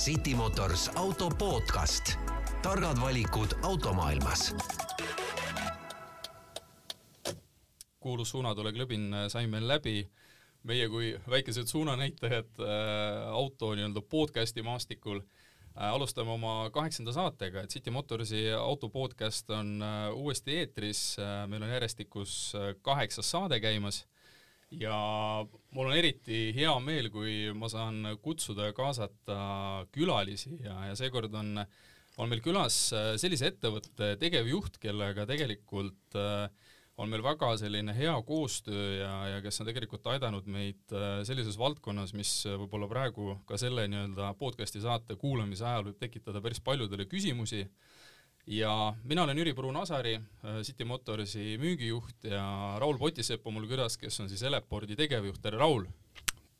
City Motors auto podcast. targad valikud automaailmas. kuulus Suunatule klõbin sai meil läbi. meie kui väikesed suunanäitajad äh, auto nii-öelda podcasti maastikul äh, alustame oma kaheksanda saatega, et City Motorsi auto podcast on äh, uuesti eetris äh,, meil on järjestikus äh, kaheksas saade käimas ja mul on eriti hea meel, kui ma saan kutsuda ja kaasata külalisi ja, ja seekord on, on meil külas äh, sellise ettevõtte tegevjuht, kellega tegelikult äh, on meil väga selline hea koostöö ja, ja kes on tegelikult aidanud meid äh, sellises valdkonnas, mis võib-olla praegu ka selle nii-öelda podcast'i saate kuulamise ajal võib tekitada päris paljudele küsimusi ja mina olen Jüri Pruun-Asari, äh, City Motorsi müügijuht ja Raul Potisepp on mul külas, kes on siis Elepordi tegevjuht, tere Raul!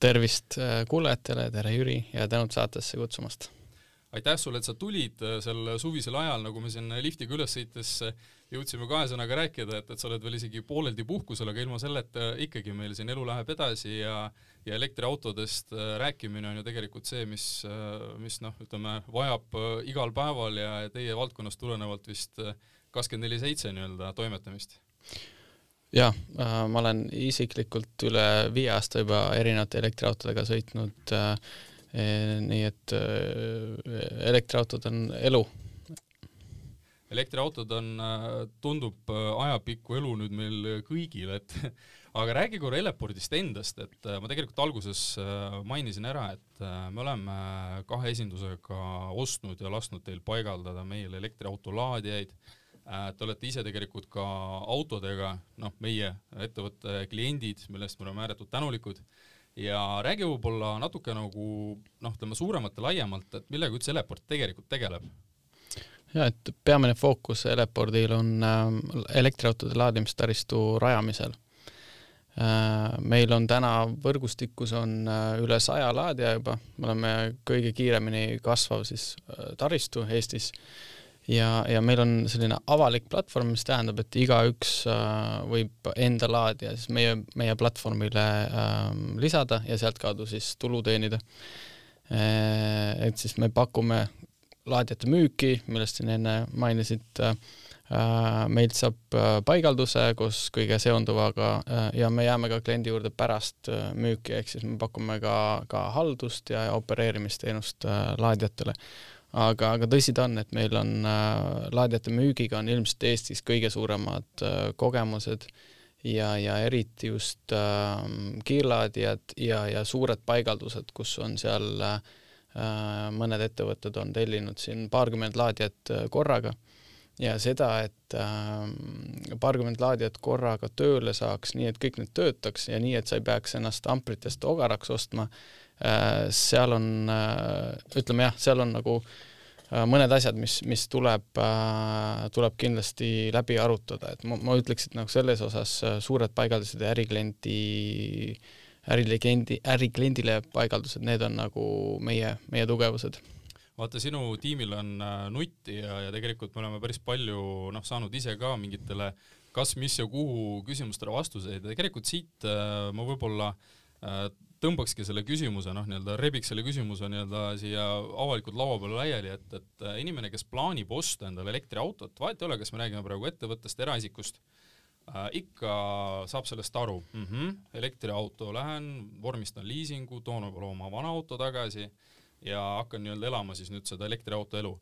tervist äh, kuulajatele, tere Jüri ja tänud saatesse kutsumast! aitäh sulle, et sa tulid äh, sel suvisel ajal, nagu me siin liftiga üles sõites jõudsime kahe sõnaga rääkida, et, et sa oled veel isegi pooleldi puhkusel, aga ilma selleta ikkagi meil siin elu läheb edasi ja ja elektriautodest äh, rääkimine on ju tegelikult see, mis, äh, mis noh, ütleme, vajab igal päeval ja teie valdkonnast tulenevalt vist kakskümmend neli seitse nii-öelda toimetamist jah äh,, ma olen isiklikult üle viie aasta juba erinevate elektriautodega sõitnud äh, Eh, nii et elektriautod on elu. Elektriautod on, äh, tundub äh, ajapikku elu nüüd meil kõigil, et aga räägi korra Elepordist endast, et äh, ma tegelikult alguses mainisin ära, et me oleme kahe esindusega ostnud ja lasknud teil paigaldada meil elektriauto laadijaid. Te olete ise tegelikult ka autodega, noh, meie ettevõtte kliendid, millest me oleme ääretult tänulikud ja räägi võib-olla natuke nagu noh, ütleme suuremalt ja laiemalt, et millega üldse Eleport tegelikult tegeleb? Ja et peamine fookus Elepordil on äh, elektriautode laadimistaristu rajamisel. Äh,. meil on täna võrgustikus on äh, üle saja laadija juba, me oleme kõige kiiremini kasvav siis äh, taristu Eestis. Ja, ja meil on selline avalik platvorm, mis tähendab, et igaüks võib enda laadija siis meie, meie platvormile äh, lisada ja sealtkaudu siis tulu teenida. Et siis me pakume laadijate müüki, millest siin enne mainisid äh,, meilt saab äh, paigalduse koos kõige seonduvaga äh, ja me jääme ka kliendi juurde pärast äh, müüki, ehk siis me pakume ka, ka haldust ja opereerimisteenust laadijatele. Aga, aga tõsi ta on, et meil on äh, laadijate müügiga on ilmselt Eestis kõige suuremad äh, kogemused ja, ja eriti just äh, kiirlaadijad ja, ja suured paigaldused, kus on seal äh, mõned ettevõtted on tellinud siin paarkümmend laadijat äh, korraga. Ja seda, et äh, paarkümmend laadijat korraga tööle saaks, nii et kõik need töötaks ja nii, et sa ei peaks ennast ampritest ogaraks ostma äh,, Äh, seal on, äh, ütleme jah, seal on nagu äh, mõned asjad, mis, mis tuleb, tuleb kindlasti läbi arutada, et ma, ma ütleks, et nagu selles osas suured paigaldused ja ärikliendi, ärikliendi, ärikliendile paigaldused, need on nagu meie, meie tugevused. Vaata, sinu tiimil on nutti ja, ja tegelikult me oleme päris palju noh, saanud ise ka mingitele kas, mis ja kuhu küsimustele vastuseid. Ja tegelikult siit äh, ma võib-olla äh, tõmbakski selle küsimuse noh, nii-öelda rebiks selle küsimuse nii-öelda siia avalikult laua peale laiali, et, et äh, inimene, kes plaanib osta endale elektriautot, vahet ei ole, kas me räägime praegu ettevõttest, eraisikust äh,, ikka saab sellest aru. Mm, -hmm, elektriauto, lähen, vormistan liisingu, toon võib-olla oma vana auto tagasi ja hakkan nii-öelda elama siis nüüd seda elektriauto elu.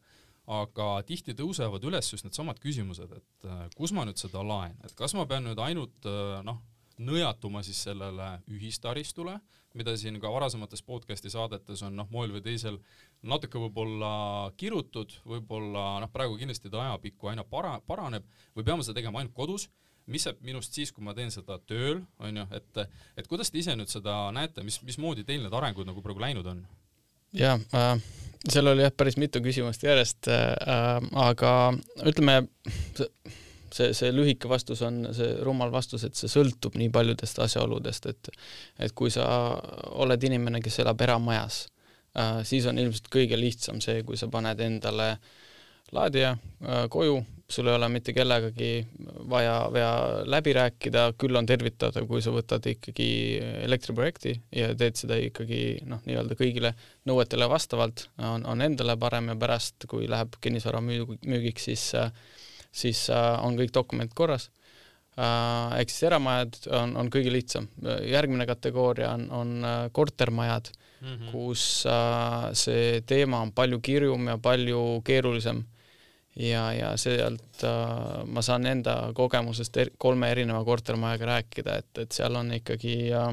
Aga tihti tõusevad üles just needsamad küsimused, et äh, kus ma nüüd seda laen, et kas ma pean nüüd ainult äh, noh, nõjatuma siis sellele ühistaristule, mida siin ka varasemates podcast'i saadetes on noh, moel või teisel natuke võib-olla kirutud, võib-olla noh, praegu kindlasti ta ajapikku aina para-, paraneb või peame seda tegema ainult kodus, mis saab minust siis, kui ma teen seda tööl, on ju, et et kuidas te ise nüüd seda näete, mis, mismoodi teil need arengud nagu praegu läinud on? jaa äh,, seal oli jah, päris mitu küsimust järjest äh,, aga ütleme, see, see lühike vastus on see rumal vastus, et see sõltub nii paljudest asjaoludest, et et kui sa oled inimene, kes elab eramajas äh,, siis on ilmselt kõige lihtsam see, kui sa paned endale laadija äh, koju, sul ei ole mitte kellegagi vaja, vaja läbi rääkida, küll on tervitatav, kui sa võtad ikkagi elektriprojekti ja teed seda ikkagi noh, nii-öelda kõigile nõuetele vastavalt, on, on endale parem ja pärast, kui läheb kinnisvara müü-, müügiks, siis siis on kõik dokumendid korras Äh, ehk siis eramajad on, on kõige lihtsam. järgmine kategooria on, on äh, kortermajad mm, -hmm. kus äh, see teema on palju kirjum ja palju keerulisem. Ja, ja sealt äh, ma saan enda kogemusest er, kolme erineva kortermajaga rääkida, et, et seal on ikkagi äh,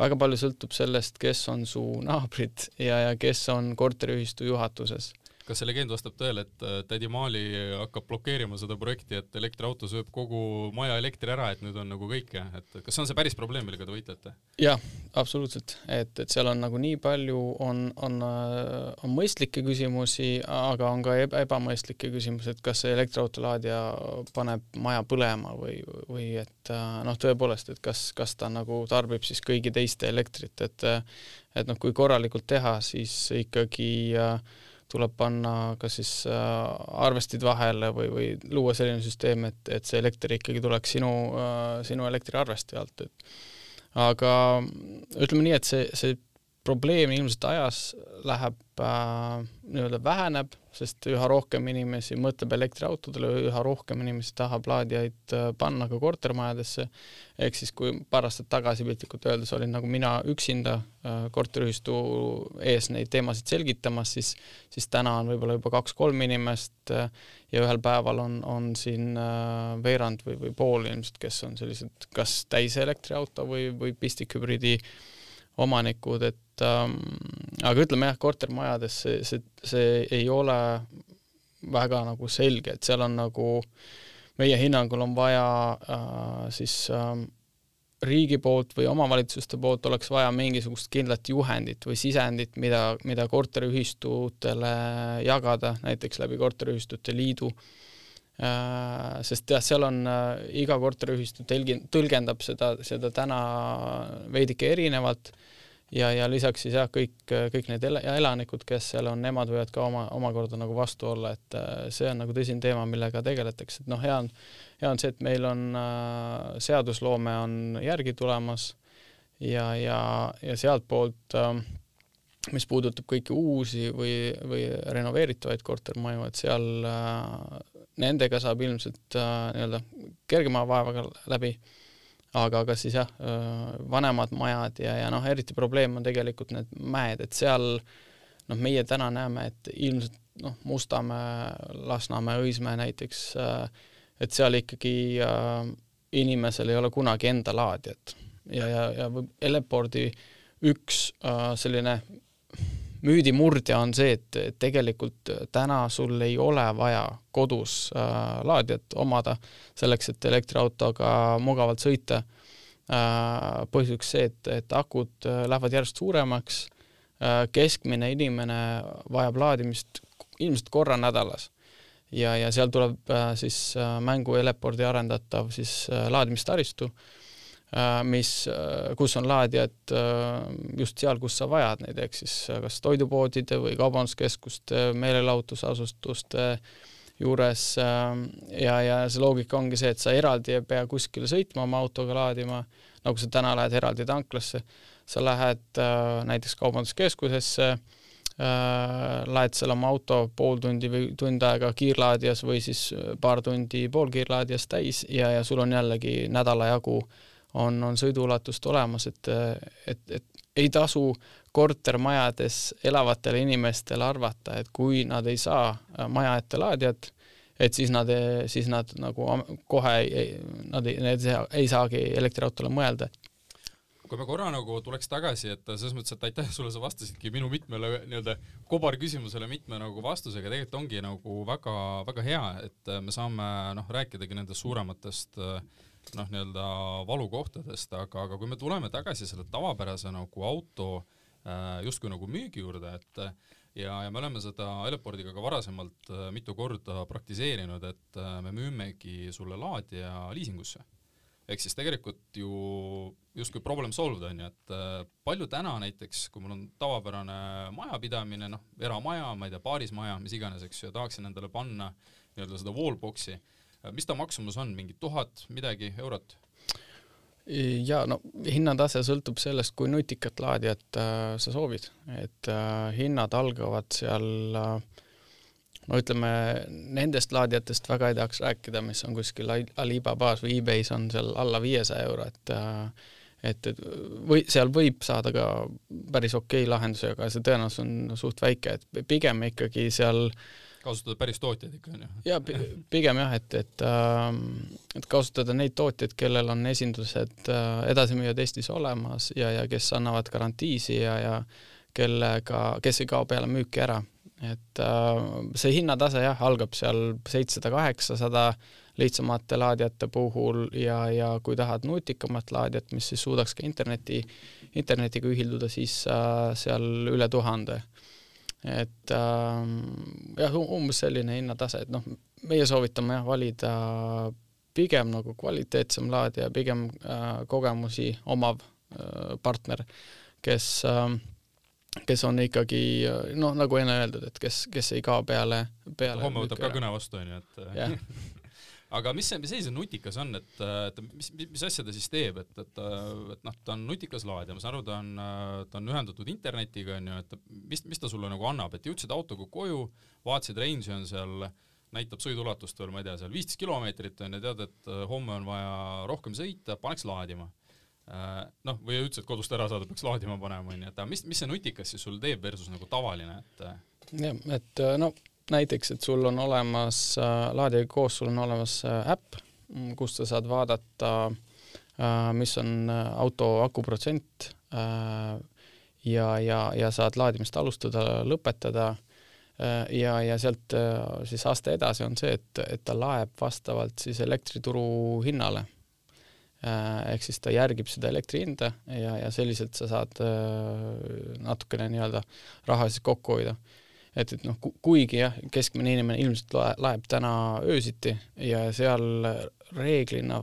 väga palju sõltub sellest, kes on su naabrid ja, ja kes on korteriühistu juhatuses kas see legend vastab tõele, et äh, tädi Maali hakkab blokeerima seda projekti, et elektriauto sööb kogu maja elektri ära, et nüüd on nagu kõik jah, et kas see on see päris probleem, millega te võitlete? jah, absoluutselt, et, et seal on nagu nii palju, on, on, äh, on mõistlikke küsimusi, aga on ka ebamõistlikke küsimusi, et kas see elektriautolaadija paneb maja põlema või, või et äh, noh, tõepoolest, et kas, kas ta nagu tarbib siis kõigi teiste elektrit, et et noh, kui korralikult teha, siis ikkagi äh, tuleb panna kas siis äh, arvestid vahele või, või luua selline süsteem, et, et see elekter ikkagi tuleks sinu, äh, sinu elektriarvesti alt, et aga ütleme nii, et see, see probleem ilmselt ajas läheb äh, nii-öelda väheneb, sest üha rohkem inimesi mõtleb elektriautodele, üha rohkem inimesi tahab laadijaid äh, panna ka kortermajadesse. ehk siis, kui paar aastat tagasi piltlikult öeldes olin nagu mina üksinda äh, korteriühistu ees neid teemasid selgitamas, siis, siis täna on võib-olla juba kaks-kolm inimest äh, ja ühel päeval on, on siin äh, veerand või, või pool ilmselt, kes on sellised kas täiselektriauto või, või pistikhübriidi omanikud, et ähm, aga ütleme jah, kortermajades see, see, see ei ole väga nagu selge, et seal on nagu meie hinnangul on vaja äh, siis äh, riigi poolt või omavalitsuste poolt oleks vaja mingisugust kindlat juhendit või sisendit, mida, mida korteriühistutele jagada, näiteks läbi korteriühistute liidu äh,. sest jah, seal on äh, iga korteriühistu telgi-, tõlgendab seda, seda täna veidike erinevalt ja, ja lisaks siis jah, kõik, kõik need el elanikud, kes seal on, nemad võivad ka oma, omakorda nagu vastu olla, et äh, see on nagu tõsine teema, millega tegeletakse, et noh, hea on, hea on see, et meil on äh, seadusloome on järgi tulemas ja, ja, ja sealtpoolt äh, mis puudutab kõiki uusi või, või renoveeritavaid kortermaju, et seal äh, nendega saab ilmselt äh, nii-öelda kergema vaevaga läbi. äh, aga ka siis jah, vanemad majad ja, ja noh, eriti probleem on tegelikult need mäed, et seal noh, meie täna näeme, et ilmselt noh, Mustamäe, Lasnamäe, Õismäe näiteks, et seal ikkagi inimesel ei ole kunagi enda laadijat. Ja, ja, ja Elepordi üks selline müüdimurdja on see, et tegelikult täna sul ei ole vaja kodus äh, laadijat omada selleks, et elektriautoga mugavalt sõita. Äh,. põhjuseks see, et, et akud äh, lähevad järjest suuremaks. Äh,, keskmine inimene vajab laadimist ilmselt korra nädalas. Ja, ja seal tuleb äh, siis äh, mängu Elepordi arendatav siis äh, laadimistaristu. Äh, mis, äh, kus on laadijad äh, just seal, kus sa vajad neid, ehk siis kas toidupoodide või kaubanduskeskuste, meelelahutusasutuste juures ja, ja see loogika ongi see, et sa eraldi ei pea kuskile sõitma oma autoga laadima, nagu sa täna lähed eraldi tanklasse, sa lähed näiteks kaubanduskeskusesse, laed seal oma auto pool tundi või tund aega kiirlaadijas või siis paar tundi poolkiirlaadijas täis ja, ja sul on jällegi nädala jagu äh, on, on sõiduulatust olemas, et, et, et ei tasu kortermajades elavatele inimestele arvata, et kui nad ei saa maja ette laadijat, et siis nad, siis nad nagu kohe, nad ei, need ei saagi elektriautole mõelda. Kui me korra nagu tuleks tagasi, et selles mõttes, et aitäh sulle, sa vastasidki minu mitmele nii-öelda kobarküsimusele mitme nagu vastusega, tegelikult ongi nagu väga-väga hea, et me saame noh, rääkidagi nendest suurematest äh, noh, nii-öelda valukohtadest, aga, aga kui me tuleme tagasi selle tavapärase nagu auto äh, justkui nagu müügi juurde, et ja, ja me oleme seda Elepordiga ka varasemalt äh, mitu korda praktiseerinud, et äh, me müümegi sulle laadija liisingusse. Ehk siis tegelikult ju justkui problem solved on ju, et palju täna näiteks, kui mul on tavapärane majapidamine, noh, eramaja, ma ei tea, paarismaja, mis iganes, eks ju, ja tahaksin endale panna nii-öelda seda wallbox'i, mis ta maksumus on, mingi tuhat midagi eurot? ja no hinnatase sõltub sellest, kui nutikat laadijat äh, sa soovid, et äh, hinnad algavad seal äh, no ütleme, nendest laadijatest väga ei tahaks rääkida, mis on kuskil Alibabas või e-Bay's on seal alla viiesaja euro, et äh, et, et või seal võib saada ka päris okei okay lahendusi, aga see tõenäosus on suht väike, et pigem ikkagi seal kasutada päris tootjaid ikka, on ju? jaa, pigem jah, et, et äh, et kasutada neid tootjaid, kellel on esindused äh, edasimüüjad Eestis olemas ja, ja kes annavad garantiisi ja, ja kellega, kes ei kao peale müüki ära. et äh, see hinnatase jah, algab seal seitsesada, kaheksasada lihtsamate laadijate puhul ja, ja kui tahad nutikamat laadijat, mis siis suudaks ka interneti, internetiga ühilduda, siis äh, seal üle tuhande et äh, jah, umbes selline hinnatase, et noh, meie soovitame jah, valida pigem nagu kvaliteetsem laadija, pigem äh, kogemusi omav äh, partner, kes äh, kes on ikkagi noh, nagu enne öeldud, et kes, kes ei kao peale, peale homme võtab ka kõne vastu, onju, et yeah. aga mis see, mis asi see nutikas on, et, et mis, mis asja ta siis teeb, et, et, et noh, ta on nutikas laadija, ma saan aru, ta on, ta on ühendatud internetiga, onju, et mis, mis ta sulle nagu annab, et jõudsid autoga koju, vaatasid, range'i on seal, näitab sõiduulatust veel, ma ei tea, seal viisteist kilomeetrit on ju, tead, et homme on vaja rohkem sõita, paneks laadima. Noh, või üldse, et kodust ära saada, peaks laadima panema, onju, et mis, mis see nutikas siis sul teeb versus nagu tavaline, et jah, et no näiteks, et sul on olemas äh,, laadijaga koos sul on olemas äh, äpp, mm, kus sa saad vaadata äh,, mis on äh, auto akuprotsent äh, ja, ja, ja saad laadimist alustada, lõpetada äh, ja, ja sealt äh, siis aste edasi on see, et, et ta laeb vastavalt siis elektrituru hinnale. Ehk siis ta järgib seda elektri hinda ja, ja selliselt sa saad natukene nii-öelda raha siis kokku hoida et, et noh, kuigi jah, keskmine inimene ilmselt laeb täna öösiti ja seal reeglina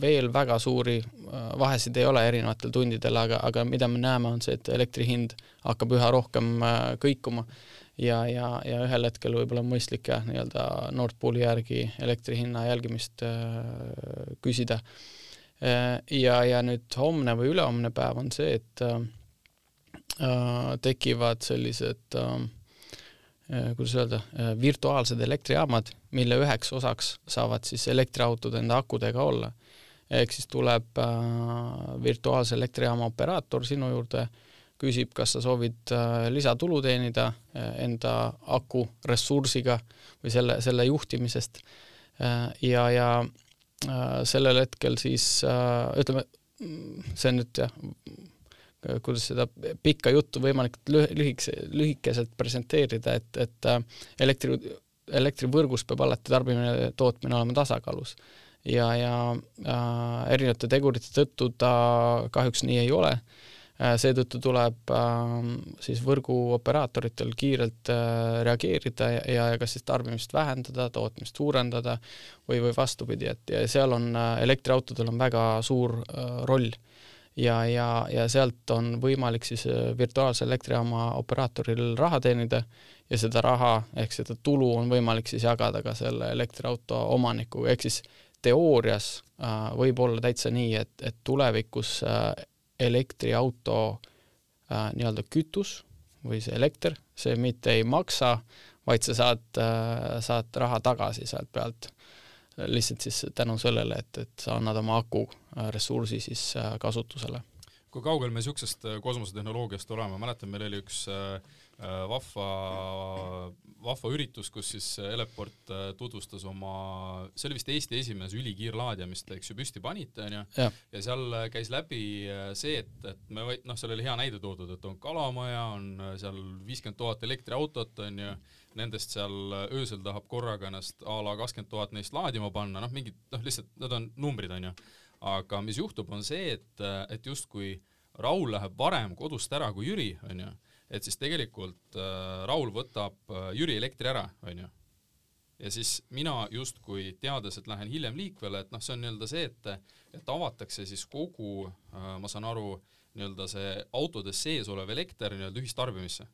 veel väga suuri äh, vahesid ei ole erinevatel tundidel, aga, aga mida me näeme, on see, et elektri hind hakkab üha rohkem äh, kõikuma ja, ja, ja ühel hetkel võib-olla on mõistlik jah, nii-öelda Nord Pooli järgi elektri hinna jälgimist äh, küsida. Ja, ja nüüd homne või ülehomne päev on see, et tekivad sellised Äh, kuidas öelda, äh, virtuaalsed elektrijaamad, mille üheks osaks saavad siis elektriautod enda akudega olla. ehk siis tuleb äh, virtuaalse elektrijaama operaator sinu juurde, küsib, kas sa soovid äh, lisatulu teenida äh, enda aku ressursiga või selle, selle juhtimisest äh, ja, ja äh, sellel hetkel siis äh, ütleme, see on nüüd jah, kuidas seda pikka juttu võimalikult lühikese, lühikeselt presenteerida, et, et äh, elektri, elektrivõrgus peab alati tarbimine, tootmine olema tasakaalus. ja, ja äh, erinevate tegurite tõttu ta kahjuks nii ei ole äh,, seetõttu tuleb äh, siis võrguoperaatoritel kiirelt äh, reageerida ja, ja kas siis tarbimist vähendada, tootmist suurendada või, või vastupidi, et ja seal on äh, elektriautodel on väga suur äh, roll ja, ja, ja sealt on võimalik siis äh, virtuaalse elektrijaama operaatoril raha teenida ja seda raha ehk seda tulu on võimalik siis jagada ka selle elektriauto omanikuga, ehk siis teoorias äh, võib olla täitsa nii, et, et tulevikus äh, elektriauto äh, nii-öelda kütus või see elekter, see mitte ei maksa, vaid sa saad äh,, saad raha tagasi sealt pealt. Lihtsalt siis tänu sellele, et, et sa annad oma aku ressursi siis äh, kasutusele. kui kaugel me niisugusest äh, kosmosetehnoloogiast oleme, mäletan, meil oli üks vahva, vahva üritus, kus siis Eleport tutvustas oma, see oli vist Eesti esimene ülikiirlaadija, mis te eks ju püsti panite, onju, ja seal käis läbi see, et, et me või-, noh, seal oli hea näide toodud, et on Kalamaja, on seal viiskümmend tuhat elektriautot, onju, nendest seal öösel tahab korraga ennast a la kakskümmend tuhat neist laadima panna, noh, mingid noh, lihtsalt need on numbrid, onju. Aga mis juhtub, on see, et, et justkui Raul läheb varem kodust ära kui Jüri, onju, et siis tegelikult äh, Raul võtab äh, Jüri elektri ära, onju. ja siis mina justkui teades, et lähen hiljem liikvele, et noh, see on nii-öelda see, et et avatakse siis kogu äh,, ma saan aru, nii-öelda see autodes sees olev elekter nii-öelda ühistarbimisse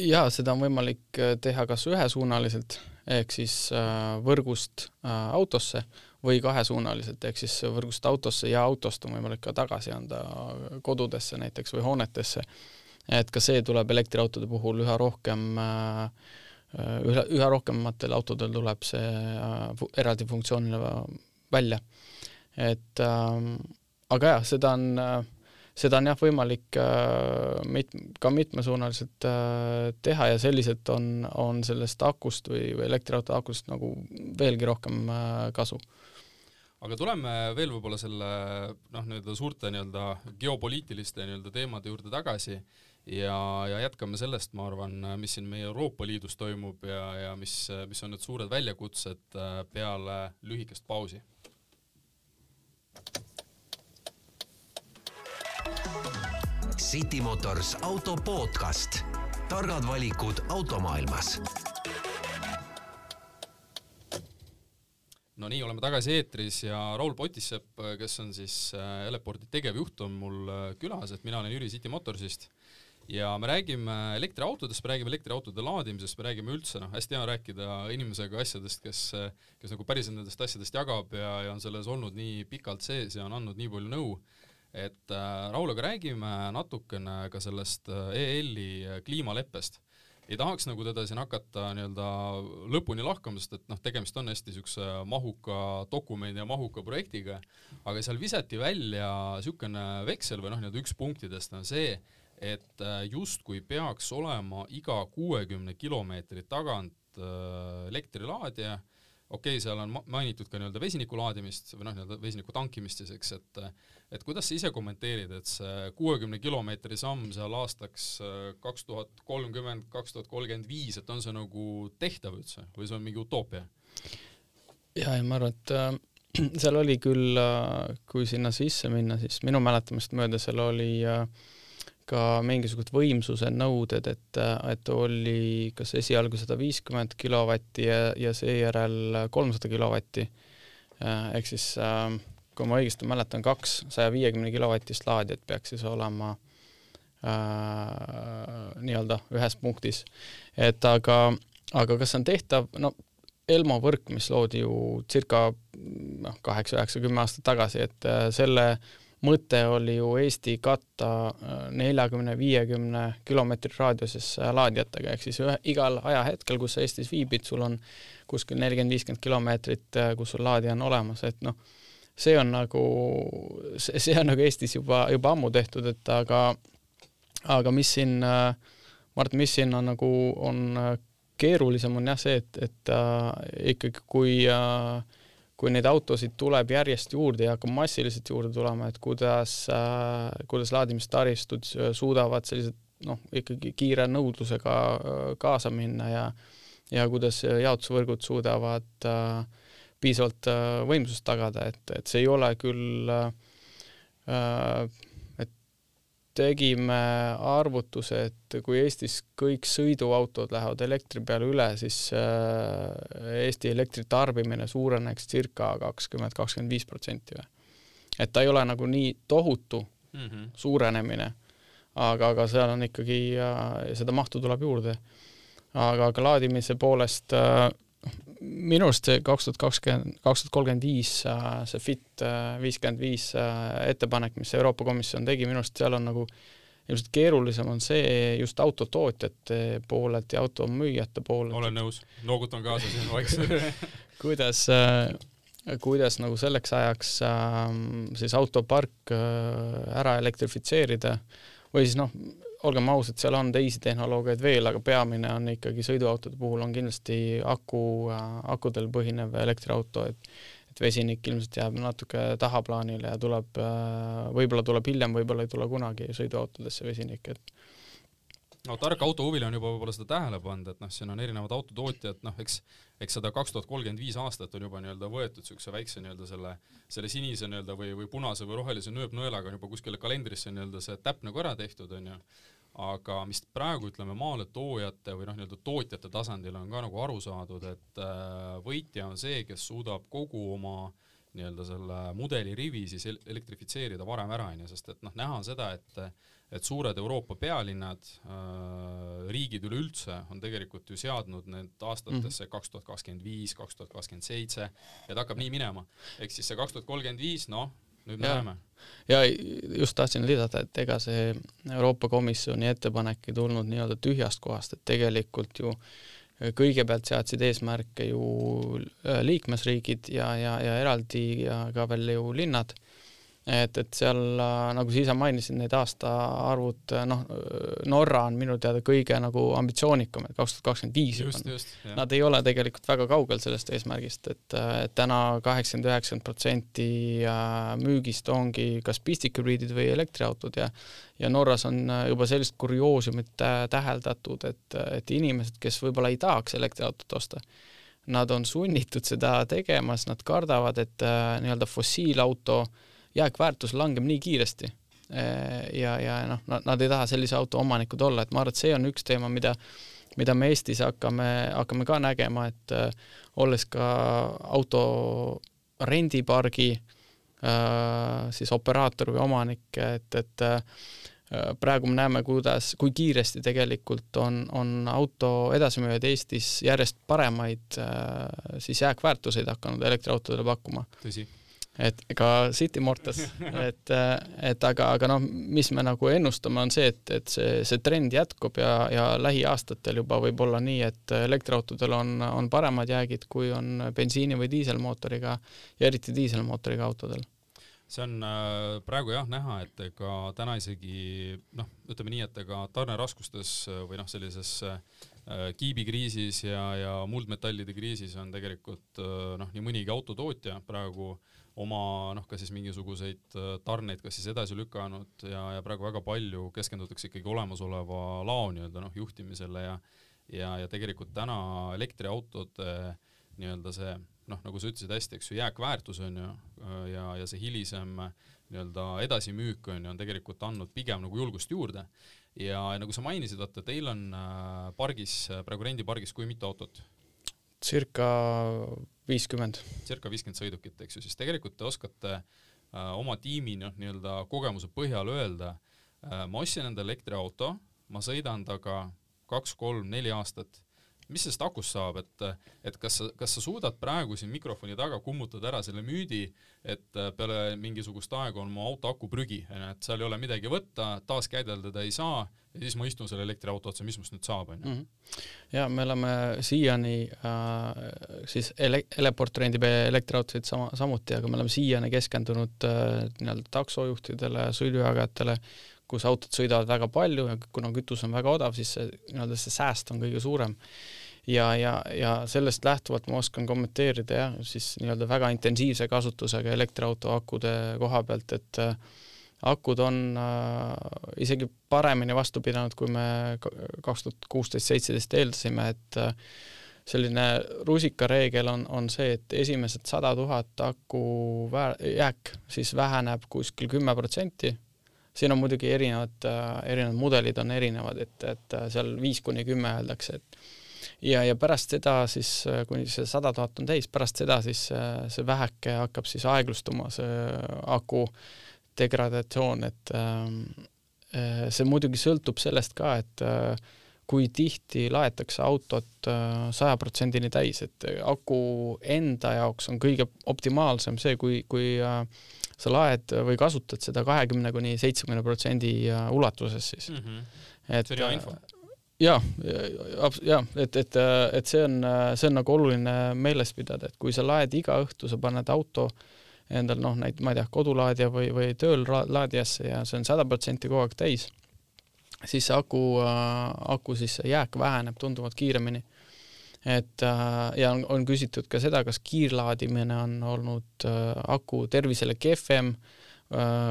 jaa, seda on võimalik äh, teha kas ühesuunaliselt, ehk siis äh, võrgust äh, autosse või kahesuunaliselt, ehk siis võrgust autosse ja autost on võimalik ka tagasi anda kodudesse näiteks või hoonetesse. et ka see tuleb elektriautode puhul üha rohkem üha, üha rohkematel autodel tuleb see eraldi funktsioonina välja. et ähm, aga jah, seda on äh, seda on jah võimalik äh, mit-, ka mitmesuunaliselt äh, teha ja selliselt on, on sellest akust või, või elektriauto akust nagu veelgi rohkem äh, kasu aga tuleme veel võib-olla selle noh, nii-öelda suurte nii-öelda geopoliitiliste nii-öelda teemade juurde tagasi ja, ja jätkame sellest, ma arvan, mis siin meie Euroopa Liidus toimub ja, ja mis, mis on need suured väljakutsed peale lühikest pausi City Motors auto podcast. targad valikud automaailmas. No nii, oleme tagasi eetris ja Raul Potissepp, kes on siis äh, Eleporti tegevjuht, on mul äh, külas, et mina olen Jüri City Motorsist ja me räägime elektriautodest, me räägime elektriautode laadimisest, me räägime üldse, noh, hästi hea rääkida inimesega asjadest, kes, kes nagu päriselt nendest asjadest jagab ja, ja on selles olnud nii pikalt sees ja on andnud nii palju nõu et äh, Raulaga räägime natukene ka sellest äh, EL-i äh, kliimaleppest. Ei tahaks nagu teda siin hakata nii-öelda lõpuni lahkama, sest et noh, tegemist on hästi niisuguse mahuka dokumendi ja mahuka projektiga, aga seal visati välja niisugune veksel või noh, nii-öelda üks punktidest on see, et justkui peaks olema iga kuuekümne kilomeetri tagant elektrilaadija äh, okei okay,, seal on mainitud ka nii-öelda vesiniku laadimist või noh, nii-öelda vesiniku tankimist siis, eks, et et kuidas sa ise kommenteerid, et see kuuekümne kilomeetri samm seal aastaks äh, kaks tuhat kolmkümmend, kaks tuhat kolmkümmend viis, et on see nagu tehtav üldse või see on mingi utoopia? ja, ja ma arvan, et äh, seal oli küll äh,, kui sinna sisse minna, siis minu mäletamist mööda seal oli äh, ka mingisugused võimsuse nõuded, et, et oli kas esialgu sada viiskümmend kilovatti ja, ja seejärel kolmsada kilovatti. ehk siis kui ma õigesti mäletan, kaks saja viiekümne kilovatist laadijat peaks siis olema äh, nii-öelda ühes punktis. et aga, aga kas see on tehtav, no Elmo võrk, mis loodi ju circa noh, kaheksa, üheksa, kümme aastat tagasi, et selle äh, mõte oli ju Eesti katta äh, neljakümne, viiekümne kilomeetri raadiuses äh, laadijatega, ehk siis ühe, igal ajahetkel, kus sa Eestis viibid, sul on kuskil nelikümmend, viiskümmend kilomeetrit, äh, kus sul laadija on olemas, et noh, see on nagu, see on nagu Eestis juba, juba ammu tehtud, et aga, aga mis siin, Mart, mis siin on nagu, on keerulisem, on jah see, et, et äh, ikkagi kui äh, kui neid autosid tuleb järjest juurde ja hakkab massiliselt juurde tulema, et kuidas äh,, kuidas laadimistaristud suudavad sellised noh, ikkagi kiire nõudlusega äh, kaasa minna ja ja kuidas jaotusvõrgud suudavad äh, piisavalt äh, võimsust tagada, et, et see ei ole küll äh, äh tegime arvutuse, et kui Eestis kõik sõiduautod lähevad elektri peale üle, siis äh, Eesti elektritarbimine suureneks circa kakskümmend, kakskümmend viis protsenti või. et ta ei ole nagu nii tohutu mm -hmm. suurenemine, aga, aga seal on ikkagi, seda mahtu tuleb juurde. aga, aga laadimise poolest äh, minu arust see kaks tuhat kakskümmend, kaks tuhat kolmkümmend viis, äh, see Fit äh, viiskümmend viis äh, ettepanek, mis Euroopa Komisjon tegi, minu arust seal on nagu ilmselt keerulisem on see just autotootjate poolelt ja automüüjate poolelt. olen nõus, noogutan kaasa siin vaikselt kuidas kuidas nagu selleks ajaks siis autopark ära elektrifitseerida või siis noh, olgem ausad, seal on teisi tehnoloogiaid veel, aga peamine on ikkagi sõiduautode puhul on kindlasti aku, akudel põhinev elektriauto, et et vesinik ilmselt jääb natuke tahaplaanile ja tuleb, võib-olla tuleb hiljem, võib-olla ei tule kunagi sõiduautodesse vesinik, et no tark autohuviline on juba võib-olla seda tähele pannud, et noh, siin on erinevad autotootjad, noh, eks eks seda kaks tuhat kolmkümmend viis aastat on juba nii-öelda võetud niisuguse väikse nii-öelda selle, selle sinise nii-öelda või, või punase või rohelise nööpnõelaga on juba kuskile kalendrisse nii-öelda see täpp nagu ära tehtud, on ju, aga mis praegu ütleme maaletoojate või noh, nii-öelda tootjate tasandil on ka nagu aru saadud, et äh, võitja on see, kes suudab kogu oma nii-öelda selle mudeli rivi siis elektrifitseerida varem ära, onju, sest et noh, näha on seda, et et suured Euroopa pealinnad äh,, riigid üleüldse on tegelikult ju seadnud need aastatesse mhm. kaks tuhat kakskümmend viis, kaks tuhat kakskümmend seitse, et hakkab nii minema. ehk siis see kaks tuhat kolmkümmend viis, noh, nüüd me näeme. ja just tahtsin lisada, et ega see Euroopa Komisjoni ettepanek ei tulnud nii-öelda tühjast kohast, et tegelikult ju kõigepealt seadsid eesmärke ju äh, liikmesriigid ja, ja, ja eraldi ja ka veel ju linnad et, et seal äh, nagu sa ise mainisid, need aastaarvud, äh, noh, Norra on minu teada kõige nagu ambitsioonikamad, kaks tuhat kakskümmend viis juba. Nad ei ole tegelikult väga kaugel sellest eesmärgist, et, äh, et täna kaheksakümmend, üheksakümmend protsenti müügist ongi kas pistikhübriidid või elektriautod ja ja Norras on juba sellist kurioosumit täheldatud, et, et inimesed, kes võib-olla ei tahaks elektriautot osta, nad on sunnitud seda tegema, sest nad kardavad, et nii-öelda fossiilauto äh, jääkväärtus langeb nii kiiresti. ja, ja noh, nad ei taha sellise auto omanikud olla, et ma arvan, et see on üks teema, mida mida me Eestis hakkame, hakkame ka nägema, et äh, olles ka auto rendipargi äh, siis operaator või omanik, et, et äh, praegu me näeme, kuidas, kui kiiresti tegelikult on, on auto edasimüüjad Eestis järjest paremaid äh, siis jääkväärtuseid hakanud elektriautodele pakkuma. tõsi et ega City Mortas, et, et aga, aga noh, mis me nagu ennustame, on see, et, et see, see trend jätkub ja, ja lähiaastatel juba võib olla nii, et elektriautodel on, on paremad jäägid, kui on bensiini- või diiselmootoriga ja eriti diiselmootoriga autodel. See on äh, praegu jah näha, et ega täna isegi noh, ütleme nii, et ega tarneraskustes või noh, sellises äh, kiibikriisis ja, ja muldmetallide kriisis on tegelikult äh, noh, nii mõnigi autotootja praegu äh, oma noh, ka siis mingisuguseid äh, tarneid kas siis edasi lükanud ja, ja praegu väga palju keskendutakse ikkagi olemasoleva lao nii-öelda noh, juhtimisele ja ja, ja tegelikult täna elektriautode nii-öelda see noh, nagu sa ütlesid hästi, eks ju, jääkväärtus on ju, äh, ja, ja see hilisem nii-öelda edasimüük on ju, on tegelikult andnud pigem nagu julgust juurde. ja nagu sa mainisid, vaata, teil on äh, pargis, praegu rendipargis kui mitu autot? circa viiskümmend. circa viiskümmend sõidukit, eks ju, siis tegelikult te oskate äh, oma tiimi noh, nii-öelda kogemuse põhjal öelda äh,, ma ostsin endale elektriauto, ma sõidan temaga kaks-kolm-neli aastat mis sellest akust saab, et, et kas sa, kas sa suudad praegu siin mikrofoni taga kummutada ära selle müüdi, et peale mingisugust aega on mu auto aku prügi, et seal ei ole midagi võtta, taaskäideldada ei saa ja siis ma istun selle elektriauto otsa, mis must nüüd saab, onju. Mhm. ja me oleme siiani äh, siis ele-, Eleport rendib elektriautosid sama, samuti, aga me oleme siiani keskendunud äh, nii-öelda taksojuhtidele, sõidujagajatele, kus autod sõidavad väga palju ja kuna kütus on väga odav, siis see nii-öelda see sääst on kõige suurem. ja, ja, ja sellest lähtuvalt ma oskan kommenteerida jah, siis nii-öelda väga intensiivse kasutusega elektriauto akude koha pealt, et äh, akud on äh, isegi paremini vastu pidanud, kui me kaks tuhat kuusteist, seitseteist eeldasime, et äh, selline rusikareegel on, on see, et esimesed sada tuhat aku väär, jääk siis väheneb kuskil kümme protsenti. Siin on muidugi erinevad, äh, erinevad mudelid on erinevad, et, et äh, seal viis kuni kümme öeldakse, et ja, ja pärast seda siis, äh, kuni see sada tuhat on täis, pärast seda siis see väheke hakkab siis aeglustuma, see aku degradatsioon, et see muidugi sõltub sellest ka, et kui tihti laetakse autot saja protsendini täis, et aku enda jaoks on kõige optimaalsem see, kui, kui äh, sa laed või kasutad seda kahekümne kuni seitsmekümne protsendi ulatuses siis mm. -hmm. et see on hea info ja, ja et, et, et see on, see on nagu oluline meeles pidada, et kui sa laed iga õhtu, sa paned auto endal noh, näit-, ma ei tea, kodulaadija või, või tööl laadijasse ja see on sada protsenti kogu aeg täis, siis see aku, aku siis jääk väheneb tunduvalt kiiremini. Et äh, ja on, on küsitud ka seda, kas kiirlaadimine on olnud äh, aku tervisele kehvem äh,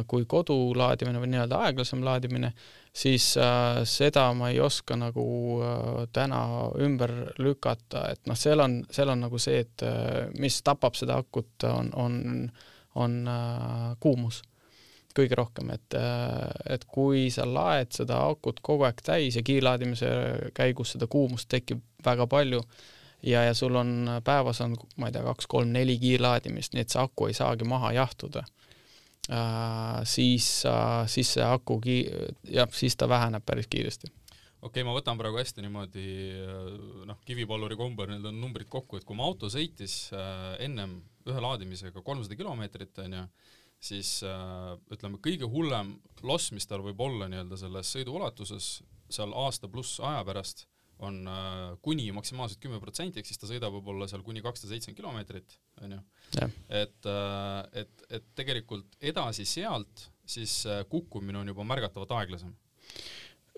kui kodulaadimine või nii-öelda aeglasem laadimine, siis seda ma ei oska nagu täna ümber lükata, et noh, seal on, seal on nagu see, et mis tapab seda akut, on, on, on kuumus kõige rohkem, et, et kui sa laed seda akut kogu aeg täis ja kiirlaadimise käigus seda kuumust tekib väga palju ja, ja sul on päevas on, ma ei tea, kaks-kolm-neli kiirlaadimist, nii et see aku ei saagi maha jahtuda äh,, siis äh,, siis see aku ki-, jah, siis ta väheneb päris kiiresti okei okay,, ma võtan praegu hästi niimoodi noh, kivipalluri kombel need on numbrid kokku, et kui mu auto sõitis äh, ennem ühe laadimisega kolmsada kilomeetrit, onju, siis äh, ütleme, kõige hullem loss, mis tal võib olla nii-öelda selles sõidu ulatuses seal aasta pluss aja pärast, on äh, kuni maksimaalselt kümme protsenti, ehk siis ta sõidab võib-olla seal kuni kakssada seitsekümmend kilomeetrit, onju. Et äh,, et, et tegelikult edasi sealt siis äh, kukkumine on juba märgatavalt aeglasem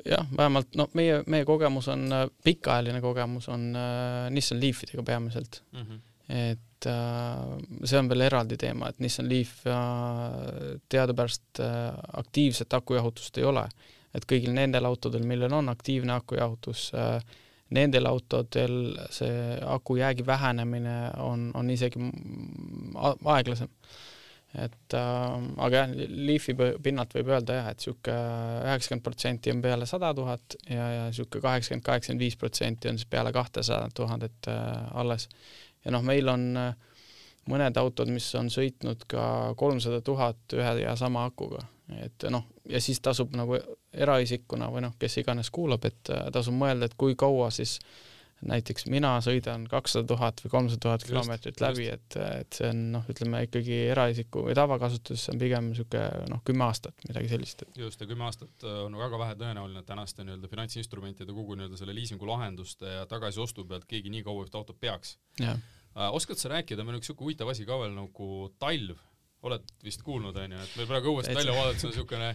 jah, vähemalt noh, meie, meie kogemus on, äh, pikaajaline kogemus on äh, Nissan Leafidega peamiselt mm. -hmm. et äh, see on veel eraldi teema, et Nissan Leaf äh, teadupärast äh, aktiivset akujahutust ei ole. et kõigil nendel autodel, millel on aktiivne akujahutus äh,, nendel autodel see aku jäägi vähenemine on, on isegi aeglasem et äh, aga jah, Leafi pinnalt võib öelda jah, et niisugune üheksakümmend protsenti on peale sada tuhat ja, ja niisugune kaheksakümmend, kaheksakümmend viis protsenti on siis peale kahtesadat tuhandet äh, alles. ja noh, meil on äh, mõned autod, mis on sõitnud ka kolmsada tuhat ühe ja sama akuga, et noh, ja siis tasub nagu eraisikuna või noh, kes iganes kuulab, et äh, tasub mõelda, et kui kaua siis äh, näiteks mina sõidan kakssada tuhat või kolmsada tuhat kilomeetrit läbi, et, et see on noh, ütleme ikkagi eraisiku või tavakasutuses on pigem niisugune noh, kümme aastat, midagi sellist. just, ja kümme aastat äh, on väga vähe tõenäoline, et tänaste nii-öelda finantsinstrumentide kogu nii-öelda selle liisingu lahenduste ja tagasiostu pealt keegi nii kaua ühte autot peaks. Äh, oskad sa rääkida, meil on üks niisugune huvitav asi ka veel nagu talv, oled vist kuulnud, onju, et meil praegu õuest välja vaadates on niisugune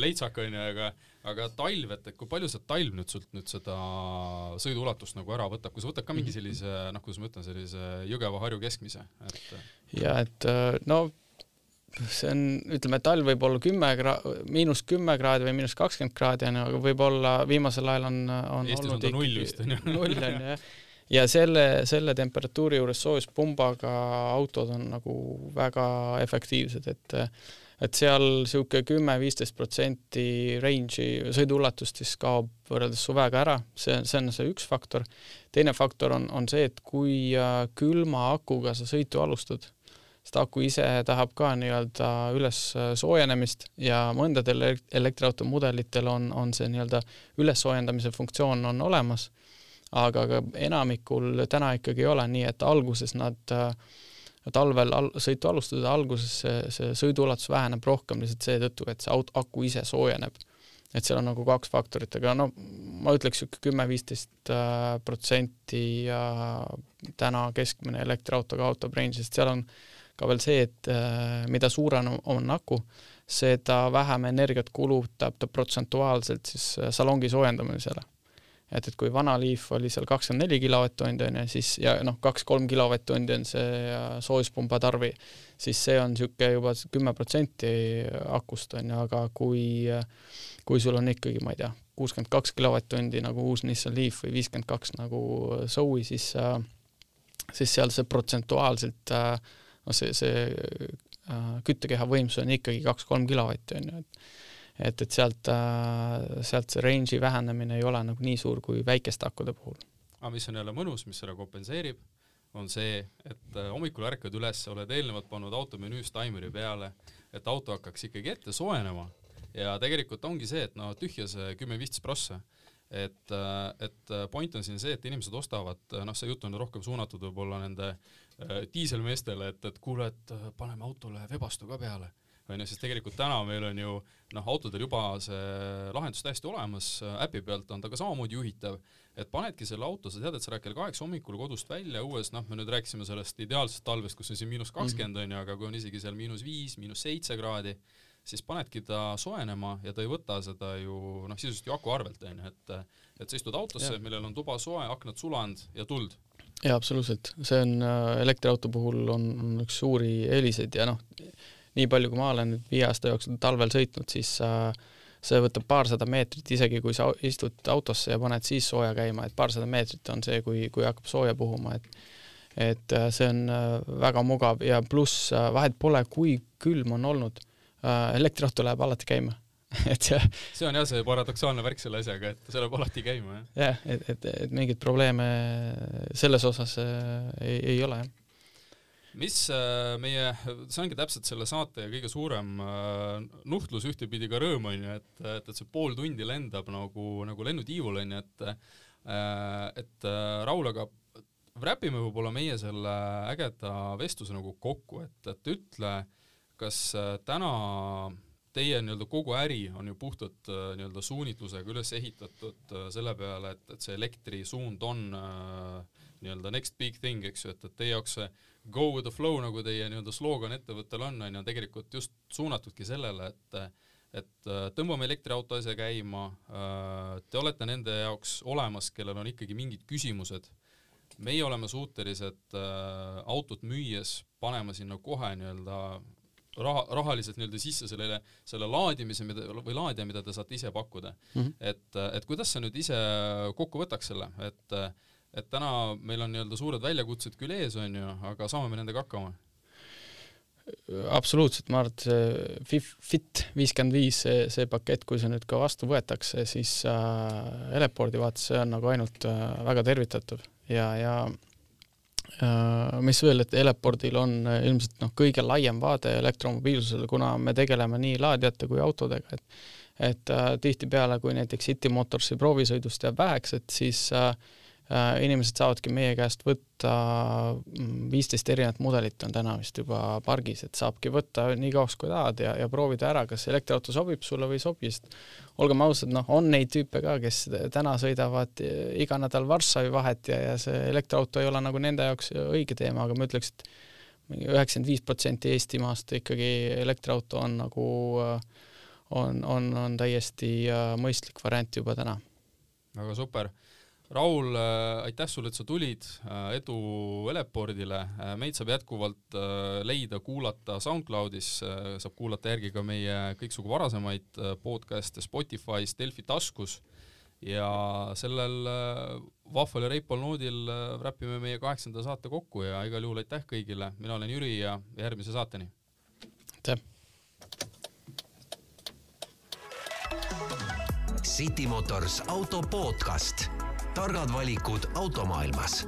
leitsak onju, aga aga talv, et, et kui palju see talv nüüd sult nüüd seda sõiduulatust nagu ära võtab, kui sa võtad ka mingi mhm. sellise noh, kuidas ma ütlen, sellise Jõgeva-Harju keskmise, et ja et äh, no see on, ütleme, talv võib olla kümme gra-, miinus kümme kraadi või miinus kakskümmend kraadi onju, aga võib-olla viimasel ajal on, on Eestis olnud on ta null vist onju. null onju jah ja selle, selle temperatuuri juures soojuspumbaga autod on nagu väga efektiivsed, et et seal niisugune kümme-viisteist protsenti range'i, sõiduulatust siis kaob võrreldes suvega ära, see, see on see üks faktor. teine faktor on, on see, et kui äh, külma akuga sa sõitu alustad, sest aku ise tahab ka nii-öelda üles äh, soojenemist ja mõndadel elektriauto mudelitel on, on see nii-öelda ülessoojendamise funktsioon on olemas, aga ka enamikul täna ikkagi ei ole, nii et alguses nad äh, talvel al sõitu alustades alguses see, see sõiduulatus väheneb rohkem lihtsalt seetõttu, et see auto, aku ise soojeneb. et seal on nagu kaks faktorit, aga no ma ütleks niisugune kümme-viisteist äh, protsenti täna keskmine elektriautoga kaotab range'ist, seal on ka veel see, et äh, mida suurem on aku, seda vähem energiat kulutab ta protsentuaalselt siis salongi soojendamisele et, et kui vana Leaf oli seal kakskümmend neli kilovatt-tundi on ju, siis ja noh, kaks-kolm kilovatt-tundi on see soojuspumba tarvi, siis see on niisugune juba kümme protsenti akust on ju, aga kui, kui sul on ikkagi, ma ei tea, kuuskümmend kaks kilovatt-tundi nagu uus Nissan Leaf või viiskümmend kaks nagu Zoe, siis siis seal see protsentuaalselt noh, see, see küttekeha võimsus on ikkagi kaks-kolm kilovatti on ju, et et, et sealt, äh, sealt see range'i vähenemine ei ole nagu nii suur kui väikeste akude puhul. aga mis on jälle mõnus, mis selle kompenseerib, on see, et äh, hommikul ärkad üles, oled eelnevalt pannud auto menüüs taimeri peale, et auto hakkaks ikkagi ette soojenema. Ja tegelikult ongi see, et no tühja see kümme-viisteist prossa. Et, äh, et point on siin see, et inimesed ostavad, noh, see jutt on rohkem suunatud võib-olla nende diiselmeestele, et, et kuule, et paneme autole vebastu ka peale onju, sest tegelikult täna meil on ju noh, autodel juba see lahendus täiesti olemas, äpi pealt on ta ka samamoodi juhitav, et panedki selle auto, sa tead, et sa lähed kell kaheksa hommikul kodust välja, õues noh, me nüüd rääkisime sellest ideaalsest talvest, kus on siin miinus kakskümmend onju, aga kui on isegi seal miinus viis, miinus seitse kraadi, siis panedki ta soojenema ja ta ei võta seda ju noh, sisuliselt ju aku arvelt onju, et et sa istud autosse, millel on tuba soe, aknad sulanud ja tuld. Jaa, absoluutselt, see on äh, elektriauto puhul on, on üks suuri eeliseid ja noh, nii palju, kui ma olen nüüd viie aasta jooksul talvel sõitnud, siis äh, see võtab paarsada meetrit, isegi kui sa istud autosse ja paned siis sooja käima, et paarsada meetrit on see, kui, kui hakkab sooja puhuma, et et äh, see on äh, väga mugav ja pluss vahet pole, kui külm on olnud. elektriauto läheb alati käima et see see on jah see paradoksaalne värk selle asjaga, et see läheb alati käima, jah. jah, et, et, et mingeid probleeme selles osas ei, ei ole, jah mis äh, meie, see ongi täpselt selle saate kõige suurem äh, nuhtlus, ühtepidi ka rõõm on ju, et, et, et see pool tundi lendab nagu, nagu lennutiivul on ju, et et Raul, aga räpime võib-olla meie selle ägeda vestluse nagu kokku, et, et ütle, kas täna teie nii-öelda kogu äri on ju puhtalt äh, nii-öelda suunitlusega üles ehitatud äh, selle peale, et, et see elektrisuund on äh, nii-öelda next big thing, eks ju, et, et teie jaoks see go with the flow, nagu teie nii-öelda slogan ettevõttel on, on ju, tegelikult just suunatudki sellele, et et tõmbame elektriauto asja käima, te olete nende jaoks olemas, kellel on ikkagi mingid küsimused, meie oleme suutelised autot müües panema sinna kohe nii-öelda raha, rahaliselt nii-öelda sisse sellele, selle laadimise, mida, või laadija, mida te saate ise pakkuda mm. -hmm. et, et kuidas sa nüüd ise kokku võtaks selle, et, et täna meil on nii-öelda suured väljakutsed küll ees, on ju, aga saame me nendega hakkama? absoluutselt, ma arvan, et see Fit viiskümmend viis, see, see pakett, kui see nüüd ka vastu võetakse, siis äh, Eleporti vaates see on nagu ainult äh, väga tervitatav ja, ja Äh, mis veel, et Elepordil on äh, ilmselt noh, kõige laiem vaade elektromobiilsusele, kuna me tegeleme nii laadijate kui autodega, et et äh, tihtipeale, kui näiteks City Motorsi proovisõidust jääb väheks, et siis äh, inimesed saavadki meie käest võtta, mm, viisteist erinevat mudelit on täna vist juba pargis, et saabki võtta nii kauaks kui tahad ja, ja proovida ära, kas elektriauto sobib sulle või ei sobi, sest olgem ausad, noh, on neid tüüpe ka, kes täna sõidavad iga nädal Varssavi vahet ja, ja see elektriauto ei ole nagu nende jaoks õige teema, aga ma ütleks, et mingi üheksakümmend viis protsenti Eestimaast ikkagi elektriauto on nagu, on, on, on täiesti äh, mõistlik variant juba täna. väga super Raul, äh, aitäh sulle, et sa tulid, äh, edu Elepordile, äh, meid saab jätkuvalt leida, kuulata SoundCloudis, saab kuulata järgi ka meie kõiksugu varasemaid podcast'e Spotify's, Delfi taskus ja sellel vahval ja reipal noodil räpime meie kaheksanda saate kokku ja igal juhul aitäh kõigile, mina olen Jüri ja järgmise saateni! aitäh! City Motors auto podcast targad valikud automaailmas